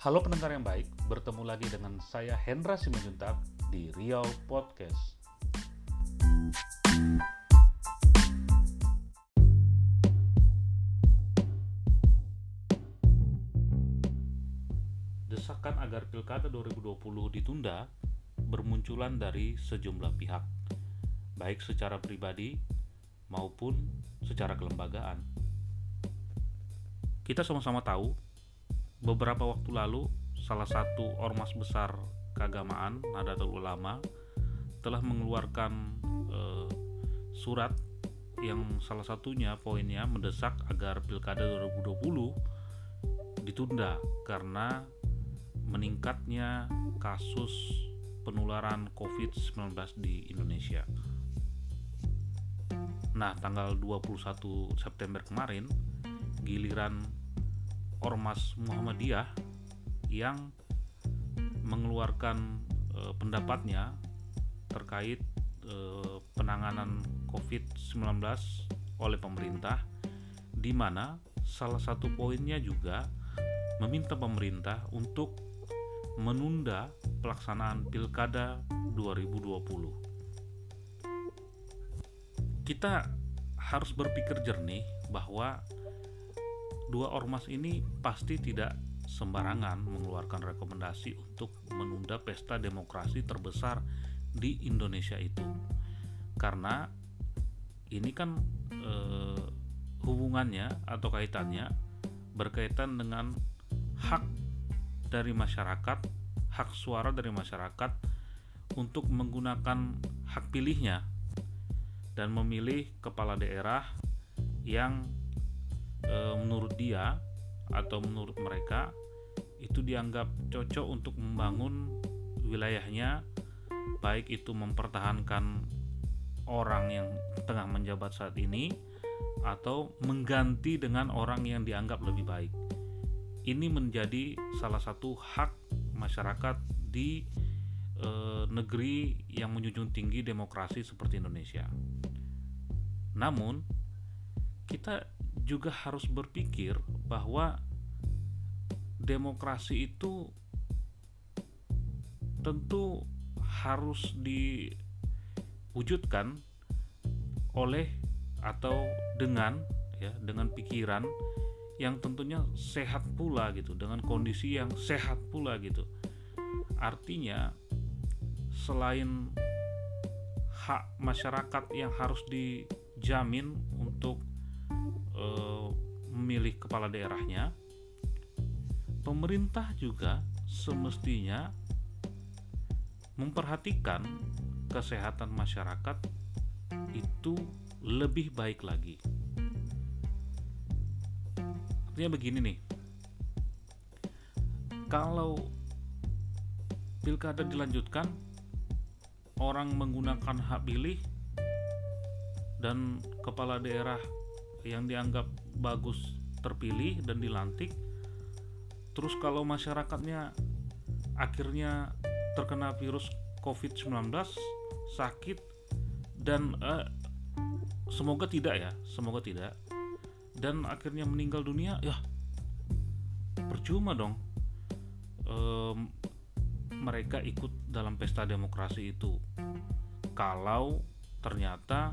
Halo pendengar yang baik, bertemu lagi dengan saya Hendra Simanjuntak di Riau Podcast. Desakan agar Pilkada 2020 ditunda bermunculan dari sejumlah pihak, baik secara pribadi maupun secara kelembagaan. Kita sama-sama tahu beberapa waktu lalu salah satu ormas besar keagamaan Nahdlatul Ulama telah mengeluarkan eh, surat yang salah satunya poinnya mendesak agar Pilkada 2020 ditunda karena meningkatnya kasus penularan COVID-19 di Indonesia. Nah, tanggal 21 September kemarin, giliran Ormas Muhammadiyah yang mengeluarkan e, pendapatnya terkait e, penanganan COVID-19 oleh pemerintah di mana salah satu poinnya juga meminta pemerintah untuk menunda pelaksanaan Pilkada 2020. Kita harus berpikir jernih bahwa dua ormas ini pasti tidak sembarangan mengeluarkan rekomendasi untuk menunda pesta demokrasi terbesar di Indonesia itu. Karena ini kan eh, hubungannya atau kaitannya berkaitan dengan hak dari masyarakat, hak suara dari masyarakat untuk menggunakan hak pilihnya dan memilih kepala daerah yang e, menurut dia atau menurut mereka itu dianggap cocok untuk membangun wilayahnya baik itu mempertahankan orang yang tengah menjabat saat ini atau mengganti dengan orang yang dianggap lebih baik. Ini menjadi salah satu hak masyarakat di e, negeri yang menjunjung tinggi demokrasi seperti Indonesia. Namun, kita juga harus berpikir bahwa demokrasi itu tentu harus diwujudkan oleh atau dengan ya dengan pikiran yang tentunya sehat pula gitu dengan kondisi yang sehat pula gitu. Artinya selain hak masyarakat yang harus dijamin untuk Eh, memilih kepala daerahnya, pemerintah juga semestinya memperhatikan kesehatan masyarakat itu lebih baik lagi. Artinya begini nih, kalau pilkada dilanjutkan, orang menggunakan hak pilih dan kepala daerah yang dianggap bagus terpilih dan dilantik terus kalau masyarakatnya akhirnya terkena virus COVID-19 sakit dan eh, semoga tidak ya semoga tidak dan akhirnya meninggal dunia ya percuma dong. Eh, mereka ikut dalam pesta demokrasi itu. Kalau ternyata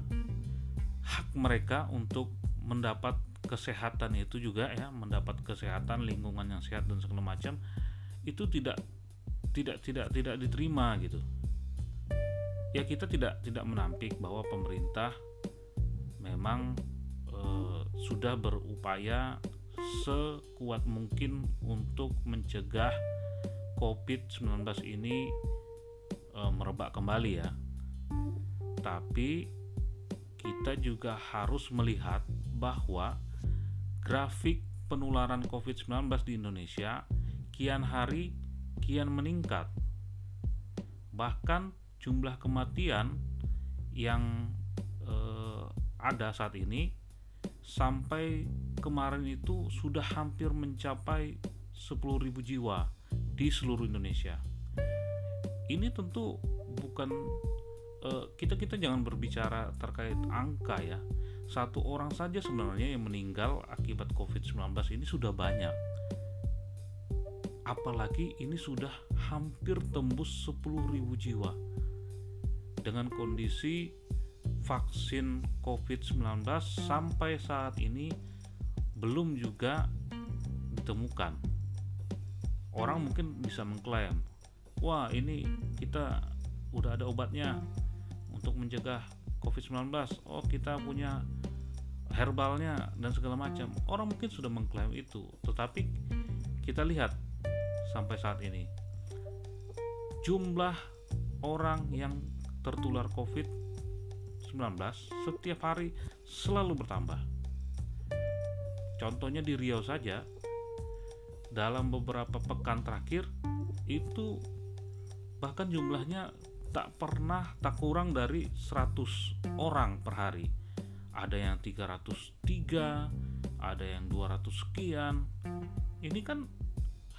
hak mereka untuk mendapat kesehatan itu juga ya mendapat kesehatan lingkungan yang sehat dan segala macam itu tidak tidak tidak tidak diterima gitu. Ya kita tidak tidak menampik bahwa pemerintah memang e, sudah berupaya sekuat mungkin untuk mencegah COVID-19 ini e, merebak kembali ya. Tapi kita juga harus melihat bahwa grafik penularan COVID-19 di Indonesia kian hari kian meningkat. Bahkan jumlah kematian yang eh, ada saat ini sampai kemarin itu sudah hampir mencapai 10.000 jiwa di seluruh Indonesia. Ini tentu bukan eh, kita kita jangan berbicara terkait angka ya, satu orang saja sebenarnya yang meninggal akibat COVID-19 ini sudah banyak. apalagi ini sudah hampir tembus 10.000 jiwa dengan kondisi vaksin COVID-19 sampai saat ini belum juga ditemukan. Orang mungkin bisa mengklaim, "Wah, ini kita udah ada obatnya untuk mencegah COVID-19. Oh, kita punya herbalnya dan segala macam." Orang mungkin sudah mengklaim itu, tetapi kita lihat sampai saat ini jumlah orang yang tertular COVID-19 setiap hari selalu bertambah Contohnya di Riau saja, dalam beberapa pekan terakhir itu bahkan jumlahnya tak pernah tak kurang dari 100 orang per hari. Ada yang 303, ada yang 200 sekian. Ini kan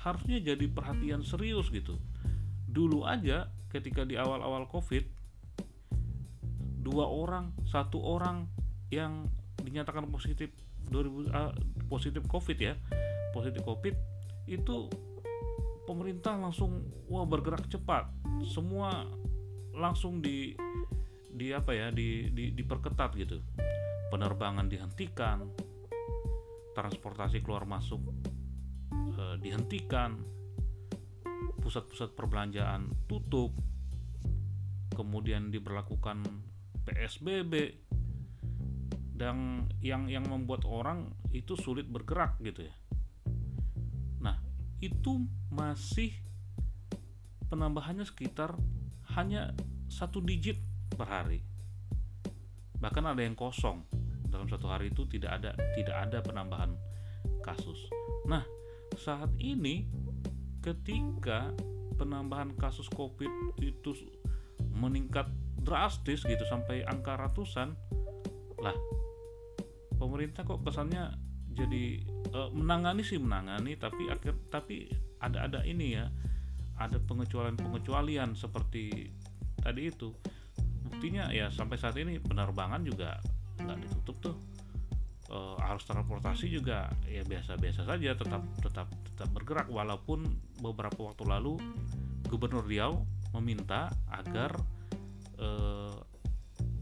harusnya jadi perhatian serius gitu. Dulu aja ketika di awal-awal Covid dua orang, satu orang yang dinyatakan positif 2000 uh, ah, positif covid ya positif covid itu pemerintah langsung wah bergerak cepat semua langsung di di apa ya di, di diperketat gitu penerbangan dihentikan transportasi keluar masuk uh, dihentikan pusat-pusat perbelanjaan tutup kemudian diberlakukan PSBB dan yang yang membuat orang itu sulit bergerak gitu ya. Nah, itu masih penambahannya sekitar hanya satu digit per hari. Bahkan ada yang kosong dalam satu hari itu tidak ada tidak ada penambahan kasus. Nah, saat ini ketika penambahan kasus COVID itu meningkat drastis gitu sampai angka ratusan, lah pemerintah kok kesannya jadi uh, menangani sih menangani tapi akhir tapi ada ada ini ya ada pengecualian pengecualian seperti tadi itu buktinya ya sampai saat ini penerbangan juga nggak ditutup tuh. Uh, arus transportasi juga ya biasa-biasa saja tetap tetap tetap bergerak. Walaupun beberapa waktu lalu Gubernur Riau meminta agar uh,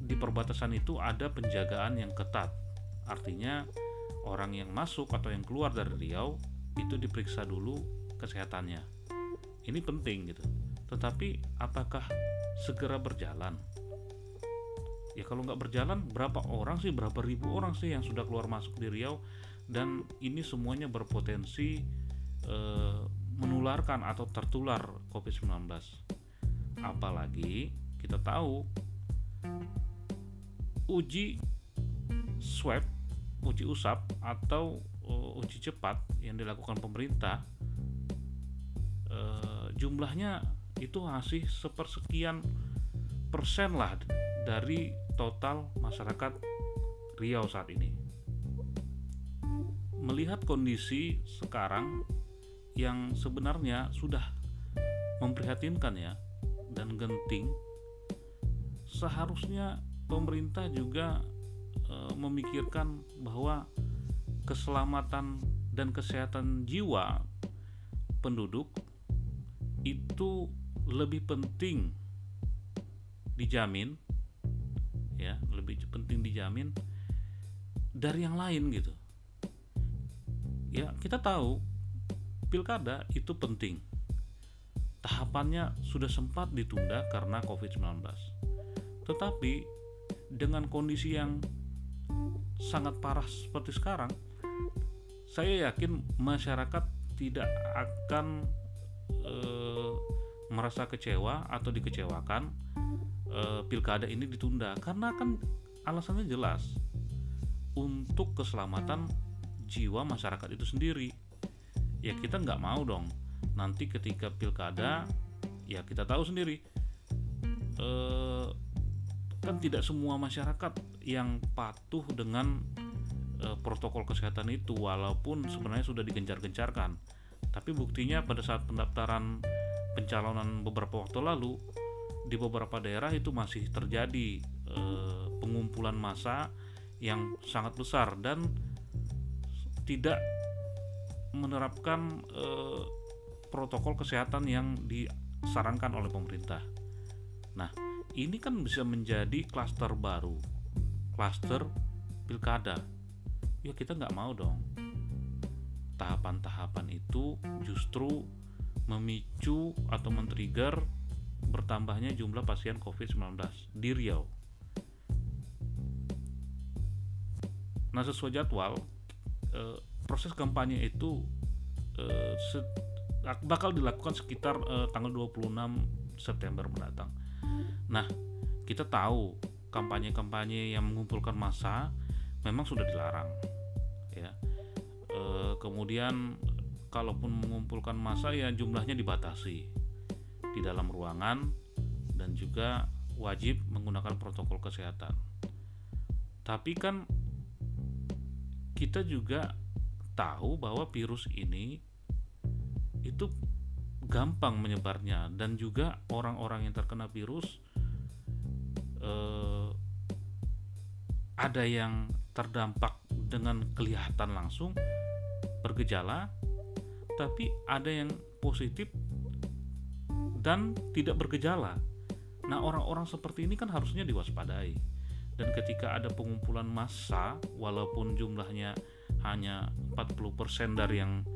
di perbatasan itu ada penjagaan yang ketat. Artinya orang yang masuk atau yang keluar dari Riau itu diperiksa dulu kesehatannya. Ini penting gitu. Tetapi apakah segera berjalan? Ya kalau nggak berjalan berapa orang sih, berapa ribu orang sih yang sudah keluar masuk di Riau dan ini semuanya berpotensi e, menularkan atau tertular COVID-19. Apalagi kita tahu uji swab uji usap atau uh, uji cepat yang dilakukan pemerintah uh, jumlahnya itu masih sepersekian persen lah dari total masyarakat Riau saat ini. Melihat kondisi sekarang yang sebenarnya sudah memprihatinkan ya dan genting, seharusnya pemerintah juga Eh, memikirkan bahwa keselamatan dan kesehatan jiwa penduduk itu lebih penting dijamin ya lebih penting dijamin dari yang lain gitu. Ya kita tahu pilkada itu penting. Tahapannya sudah sempat ditunda karena COVID-19 tetapi dengan kondisi yang sangat parah seperti sekarang, saya yakin masyarakat tidak akan e, merasa kecewa atau dikecewakan e, pilkada ini ditunda. Karena kan alasannya jelas untuk keselamatan jiwa masyarakat itu sendiri. Ya kita nggak mau dong nanti ketika pilkada ya kita tahu sendiri. Eh, kan tidak semua masyarakat yang patuh dengan e, protokol kesehatan itu walaupun sebenarnya sudah digencar-gencarkan tapi buktinya pada saat pendaftaran pencalonan beberapa waktu lalu di beberapa daerah itu masih terjadi e, pengumpulan massa yang sangat besar dan tidak menerapkan e, protokol kesehatan yang disarankan oleh pemerintah. Nah, ini kan bisa menjadi klaster baru, klaster pilkada. Ya kita nggak mau dong. Tahapan-tahapan itu justru memicu atau men-trigger bertambahnya jumlah pasien COVID-19 di Riau. Nah sesuai jadwal, eh, proses kampanye itu eh, bakal dilakukan sekitar eh, tanggal 26 September mendatang. Nah, kita tahu kampanye-kampanye yang mengumpulkan massa memang sudah dilarang. E, kemudian, kalaupun mengumpulkan massa ya jumlahnya dibatasi di dalam ruangan dan juga wajib menggunakan protokol kesehatan. Tapi kan kita juga tahu bahwa virus ini itu gampang menyebarnya dan juga orang-orang yang terkena virus eh, ada yang terdampak dengan kelihatan langsung bergejala tapi ada yang positif dan tidak bergejala. Nah, orang-orang seperti ini kan harusnya diwaspadai. Dan ketika ada pengumpulan massa walaupun jumlahnya hanya 40% dari yang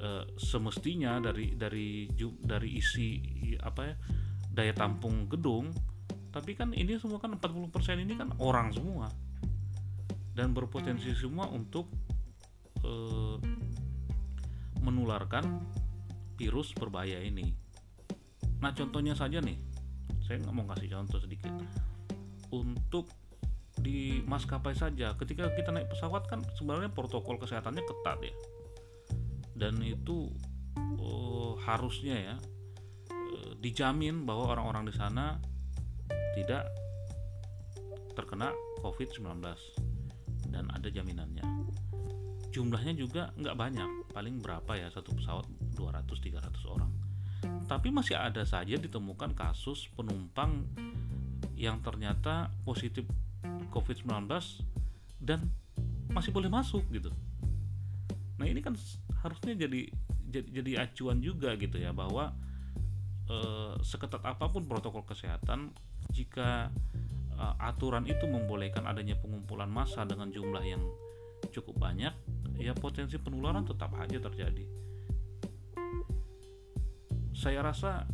uh, semestinya dari dari dari isi apa ya daya tampung gedung tapi kan ini semua kan 40% ini kan orang semua dan berpotensi semua untuk uh, menularkan virus berbahaya ini. Nah contohnya saja nih. Saya nggak mau kasih contoh sedikit. Untuk di maskapai saja ketika kita naik pesawat kan sebenarnya protokol kesehatannya ketat ya. Dan itu uh, harusnya ya uh, dijamin bahwa orang-orang di sana tidak terkena COVID-19 dan ada jaminannya. Jumlahnya juga nggak banyak, paling berapa ya satu pesawat 200-300 orang. Tapi masih ada saja ditemukan kasus penumpang yang ternyata positif COVID-19 dan masih boleh masuk gitu. Nah ini kan harusnya jadi jadi, jadi acuan juga gitu ya bahwa eh, seketat apa pun protokol kesehatan jika eh, aturan itu membolehkan adanya pengumpulan massa dengan jumlah yang cukup banyak ya potensi penularan tetap aja terjadi saya rasa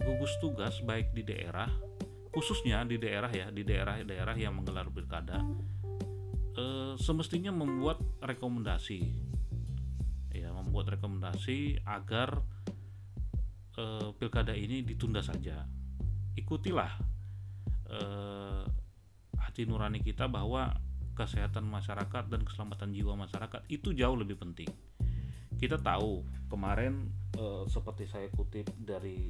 gugus tugas baik di daerah khususnya di daerah ya di daerah-daerah yang menggelar pilkada eh, semestinya membuat rekomendasi membuat rekomendasi agar uh, pilkada ini ditunda saja. Ikutilah uh, hati nurani kita bahwa kesehatan masyarakat dan keselamatan jiwa masyarakat itu jauh lebih penting. Kita tahu kemarin uh, seperti saya kutip dari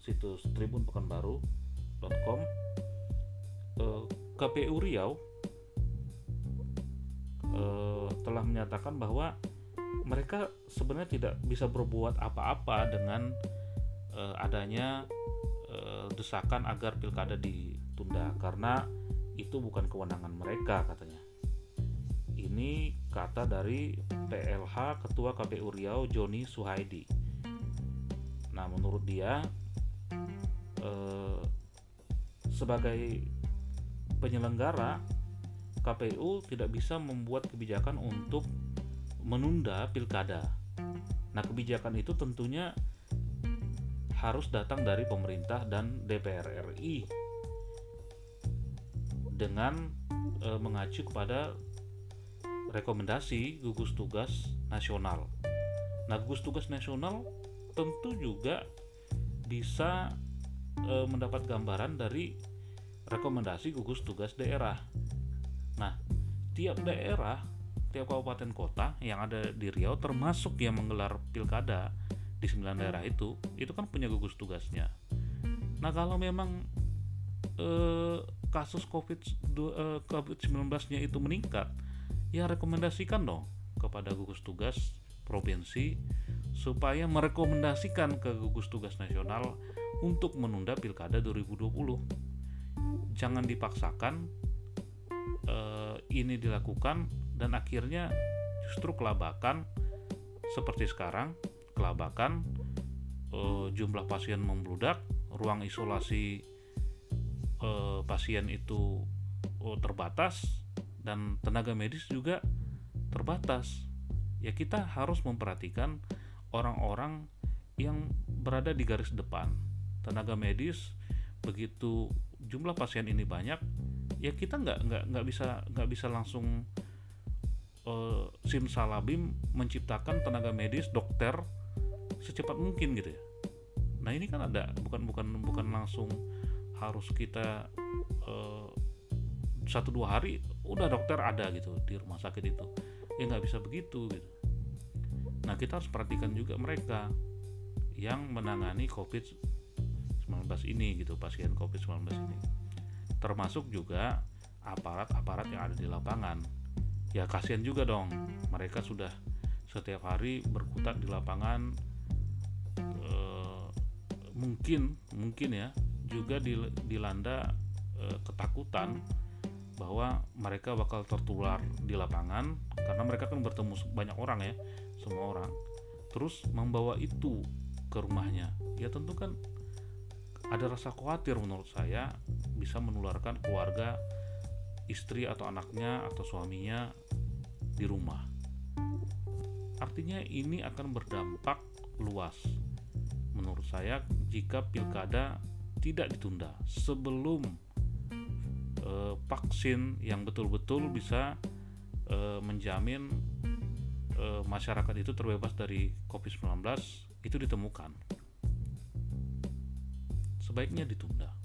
situs Tribun Pekanbaru.com uh, KPU Riau uh, telah menyatakan bahwa mereka sebenarnya tidak bisa berbuat apa-apa dengan uh, adanya uh, desakan agar pilkada ditunda karena itu bukan kewenangan mereka katanya. Ini kata dari PLH Ketua KPU Riau Joni Suhaidi. Nah, menurut dia eh, sebagai penyelenggara KPU tidak bisa membuat kebijakan untuk menunda pilkada. Nah, kebijakan itu tentunya harus datang dari pemerintah dan DPR RI dengan e, mengacu kepada rekomendasi gugus tugas nasional. Nah, gugus tugas nasional tentu juga bisa e, mendapat gambaran dari rekomendasi gugus tugas daerah. Nah, tiap daerah tiap kabupaten kota yang ada di Riau termasuk yang menggelar pilkada di sembilan daerah itu itu kan punya gugus tugasnya nah kalau memang eh, kasus covid eh, covid 19 nya itu meningkat ya rekomendasikan dong kepada gugus tugas provinsi supaya merekomendasikan ke gugus tugas nasional untuk menunda pilkada 2020 jangan dipaksakan eh, ini dilakukan dan akhirnya justru kelabakan seperti sekarang kelabakan uh, jumlah pasien membludak, ruang isolasi uh, pasien itu uh, terbatas dan tenaga medis juga terbatas. Ya kita harus memperhatikan orang-orang yang berada di garis depan. Tenaga medis begitu jumlah pasien ini banyak, ya kita nggak nggak nggak bisa nggak bisa langsung uh, simsalabim menciptakan tenaga medis dokter secepat mungkin gitu ya nah ini kan ada bukan bukan bukan langsung harus kita uh, satu dua hari udah dokter ada gitu di rumah sakit itu. Ya nggak bisa begitu gitu. Nah kita harus perhatikan juga mereka yang menangani covid 19 ini gitu pasien covid 19 ini. Termasuk juga aparat-aparat yang ada di lapangan. Ya kasihan juga dong mereka sudah setiap hari berkutat di lapangan e, mungkin mungkin ya juga dilanda e, ketakutan bahwa mereka bakal tertular di lapangan karena mereka kan bertemu banyak orang ya semua orang terus membawa itu ke rumahnya ya tentu kan ada rasa khawatir menurut saya bisa menularkan keluarga istri atau anaknya atau suaminya di rumah. Artinya ini akan berdampak luas menurut saya jika pilkada tidak ditunda sebelum eh, vaksin yang betul-betul bisa eh, menjamin eh, masyarakat itu terbebas dari COVID-19 itu ditemukan. Sebaiknya ditunda.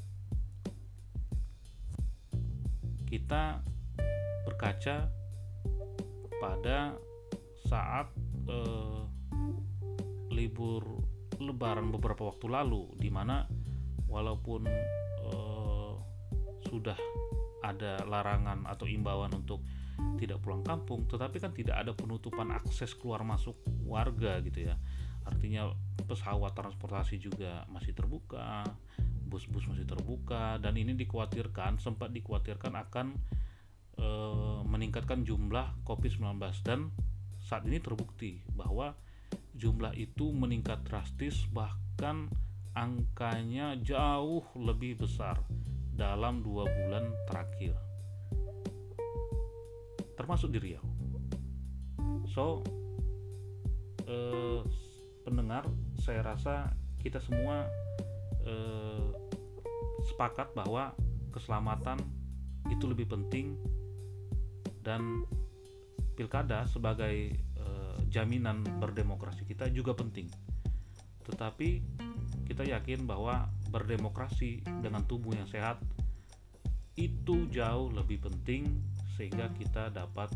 kita berkaca pada saat eh, libur lebaran beberapa waktu lalu di mana walaupun eh, sudah ada larangan atau imbauan untuk tidak pulang kampung tetapi kan tidak ada penutupan akses keluar masuk warga gitu ya. Artinya pesawat transportasi juga masih terbuka bus-bus masih terbuka dan ini dikhawatirkan sempat dikhawatirkan akan e, meningkatkan jumlah COVID-19 dan saat ini terbukti bahwa jumlah itu meningkat drastis bahkan angkanya jauh lebih besar dalam dua bulan terakhir termasuk di Riau so eh, pendengar saya rasa kita semua eh, sepakat bahwa keselamatan itu lebih penting dan pilkada sebagai e, jaminan berdemokrasi kita juga penting. Tetapi kita yakin bahwa berdemokrasi dengan tubuh yang sehat itu jauh lebih penting sehingga kita dapat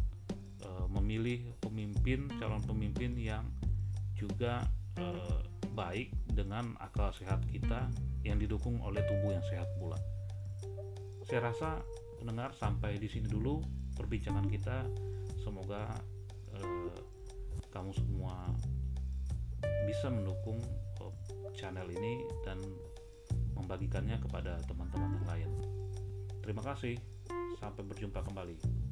e, memilih pemimpin calon pemimpin yang juga e, baik dengan akal sehat kita yang didukung oleh tubuh yang sehat pula. Saya rasa pendengar sampai di sini dulu perbincangan kita. Semoga eh, kamu semua bisa mendukung channel ini dan membagikannya kepada teman-teman yang lain. Terima kasih, sampai berjumpa kembali.